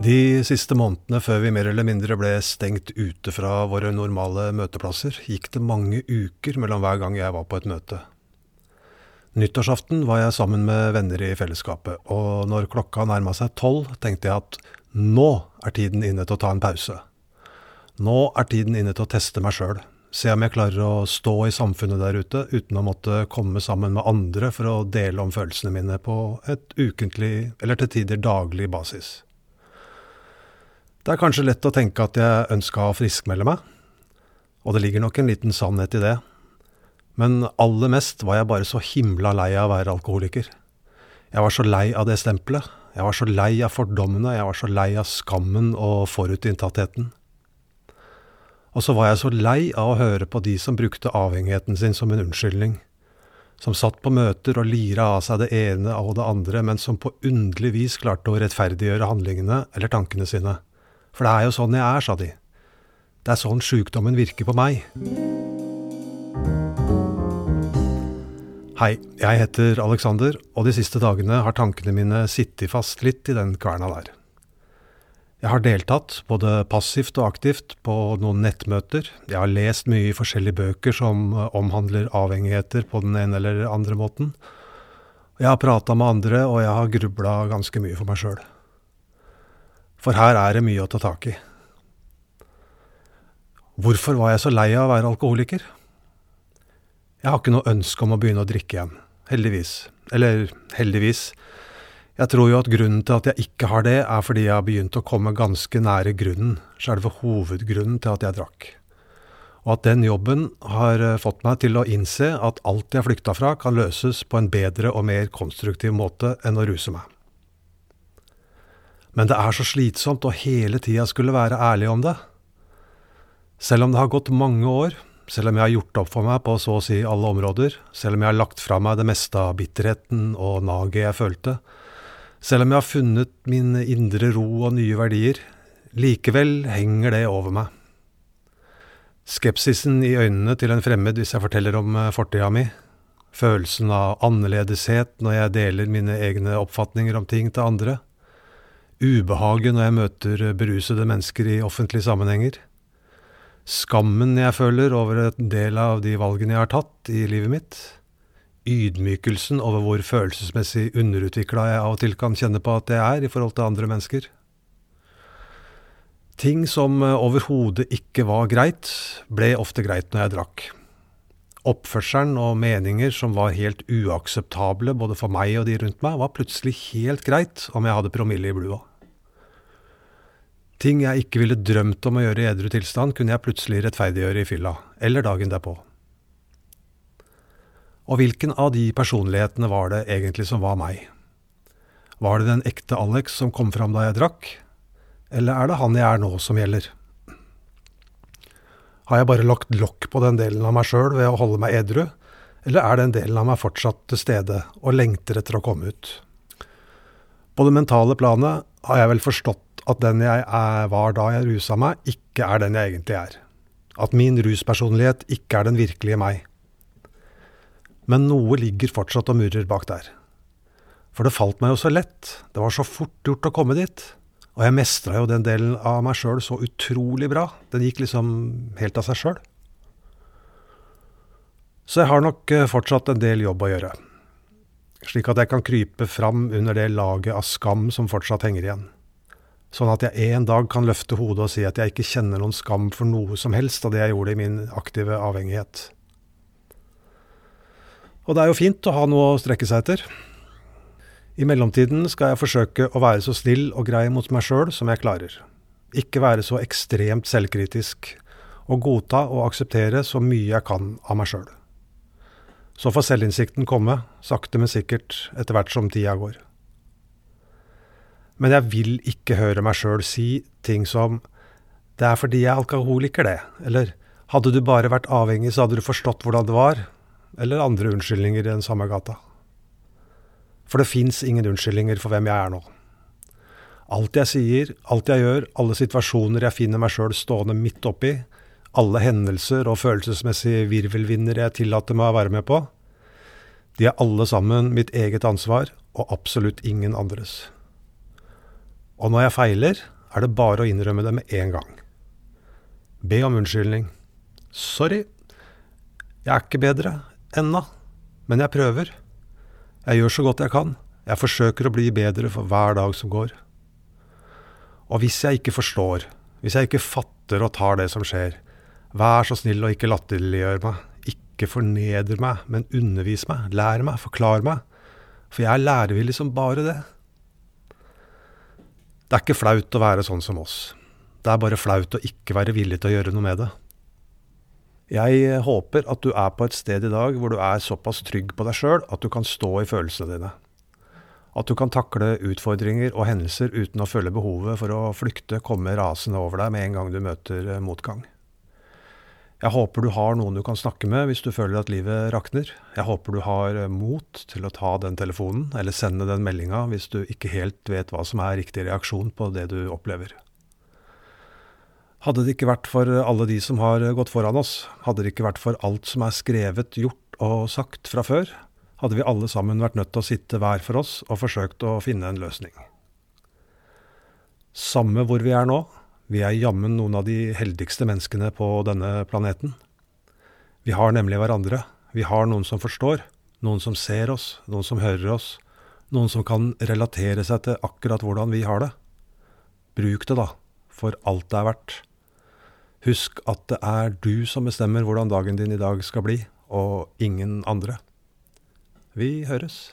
De siste månedene før vi mer eller mindre ble stengt ute fra våre normale møteplasser, gikk det mange uker mellom hver gang jeg var på et møte. Nyttårsaften var jeg sammen med venner i fellesskapet, og når klokka nærma seg tolv, tenkte jeg at nå er tiden inne til å ta en pause. Nå er tiden inne til å teste meg sjøl, se om jeg klarer å stå i samfunnet der ute uten å måtte komme sammen med andre for å dele om følelsene mine på et ukentlig, eller til tider daglig basis. Det er kanskje lett å tenke at jeg ønska å friskmelde meg, og det ligger nok en liten sannhet i det. Men aller mest var jeg bare så himla lei av å være alkoholiker. Jeg var så lei av det stempelet. Jeg var så lei av fordommene, jeg var så lei av skammen og forutinntattheten. Og så var jeg så lei av å høre på de som brukte avhengigheten sin som en unnskyldning. Som satt på møter og lira av seg det ene og det andre, men som på underlig vis klarte å rettferdiggjøre handlingene eller tankene sine. For det er jo sånn jeg er, sa de. Det er sånn sjukdommen virker på meg. Hei, jeg heter Alexander, og de siste dagene har tankene mine sittet fast litt i den kverna der. Jeg har deltatt, både passivt og aktivt, på noen nettmøter. Jeg har lest mye i forskjellige bøker som omhandler avhengigheter på den ene eller andre måten. Jeg har prata med andre, og jeg har grubla ganske mye for meg sjøl. For her er det mye å ta tak i. Hvorfor var jeg så lei av å være alkoholiker? Jeg har ikke noe ønske om å begynne å drikke igjen. Heldigvis. Eller heldigvis. Jeg tror jo at grunnen til at jeg ikke har det, er fordi jeg har begynt å komme ganske nære grunnen, selve hovedgrunnen til at jeg drakk. Og at den jobben har eh, fått meg til å innse at alt jeg flykta fra, kan løses på en bedre og mer konstruktiv måte enn å ruse meg. Men det er så slitsomt å hele tida skulle være ærlig om det. Selv om det har gått mange år, selv om jeg har gjort opp for meg på så å si alle områder, selv om jeg har lagt fra meg det meste av bitterheten og naget jeg følte, selv om jeg har funnet min indre ro og nye verdier, likevel henger det over meg. Skepsisen i øynene til en fremmed hvis jeg forteller om eh, fortida mi, følelsen av annerledeshet når jeg deler mine egne oppfatninger om ting til andre, ubehaget når jeg møter berusede mennesker i offentlige sammenhenger, skammen jeg føler over en del av de valgene jeg har tatt i livet mitt, ydmykelsen over hvor følelsesmessig underutvikla jeg av og til kan kjenne på at jeg er i forhold til andre mennesker. Ting som overhodet ikke var greit, ble ofte greit når jeg drakk. Oppførselen og meninger som var helt uakseptable både for meg og de rundt meg, var plutselig helt greit om jeg hadde promille i blua. Ting jeg ikke ville drømt om å gjøre i edru tilstand, kunne jeg plutselig rettferdiggjøre i fylla, eller dagen derpå. Og hvilken av de personlighetene var det egentlig som var meg? Var det den ekte Alex som kom fram da jeg drakk, eller er det han jeg er nå som gjelder? Har jeg bare lagt lokk på den delen av meg sjøl ved å holde meg edru, eller er den delen av meg fortsatt til stede og lengter etter å komme ut? På det mentale planet har jeg vel forstått at den jeg er, var da jeg rusa meg, ikke er den jeg egentlig er. At min ruspersonlighet ikke er den virkelige meg. Men noe ligger fortsatt og murrer bak der. For det falt meg jo så lett, det var så fort gjort å komme dit. Og jeg mestra jo den delen av meg sjøl så utrolig bra. Den gikk liksom helt av seg sjøl. Så jeg har nok eh, fortsatt en del jobb å gjøre. Slik at jeg kan krype fram under det laget av skam som fortsatt henger igjen. Sånn at jeg en dag kan løfte hodet og si at jeg ikke kjenner noen skam for noe som helst av det jeg gjorde i min aktive avhengighet. Og det er jo fint å ha noe å strekke seg etter. I mellomtiden skal jeg forsøke å være så snill og grei mot meg sjøl som jeg klarer. Ikke være så ekstremt selvkritisk, og godta og akseptere så mye jeg kan av meg sjøl. Så får selvinnsikten komme, sakte, men sikkert, etter hvert som tida går. Men jeg vil ikke høre meg sjøl si ting som 'det er fordi jeg er alkoholiker', det, eller 'hadde du bare vært avhengig, så hadde du forstått hvordan det var', eller andre unnskyldninger i den samme gata. For det fins ingen unnskyldninger for hvem jeg er nå. Alt jeg sier, alt jeg gjør, alle situasjoner jeg finner meg sjøl stående midt oppi, alle hendelser og følelsesmessige virvelvinder jeg tillater meg å være med på, de er alle sammen mitt eget ansvar, og absolutt ingen andres. Og når jeg feiler, er det bare å innrømme det med en gang. Be om unnskyldning. Sorry, jeg er ikke bedre ennå, men jeg prøver. Jeg gjør så godt jeg kan. Jeg forsøker å bli bedre for hver dag som går. Og hvis jeg ikke forstår, hvis jeg ikke fatter og tar det som skjer, vær så snill og ikke latterliggjør meg. Ikke forneder meg, men undervis meg, lær meg, forklar meg. For jeg er lærevillig som bare det. Det er ikke flaut å være sånn som oss. Det er bare flaut å ikke være villig til å gjøre noe med det. Jeg håper at du er på et sted i dag hvor du er såpass trygg på deg sjøl at du kan stå i følelsene dine. At du kan takle utfordringer og hendelser uten å føle behovet for å flykte, komme rasende over deg med en gang du møter eh, motgang. Jeg håper du har noen du kan snakke med hvis du føler at livet rakner. Jeg håper du har eh, mot til å ta den telefonen, eller sende den meldinga hvis du ikke helt vet hva som er riktig reaksjon på det du opplever. Hadde det ikke vært for alle de som har gått foran oss, hadde det ikke vært for alt som er skrevet, gjort og sagt fra før, hadde vi alle sammen vært nødt til å sitte hver for oss og forsøkt å finne en løsning. Samme hvor vi er nå, vi er jammen noen av de heldigste menneskene på denne planeten. Vi har nemlig hverandre. Vi har noen som forstår, noen som ser oss, noen som hører oss, noen som kan relatere seg til akkurat hvordan vi har det. Bruk det, da, for alt det er verdt. Husk at det er du som bestemmer hvordan dagen din i dag skal bli, og ingen andre. Vi høres.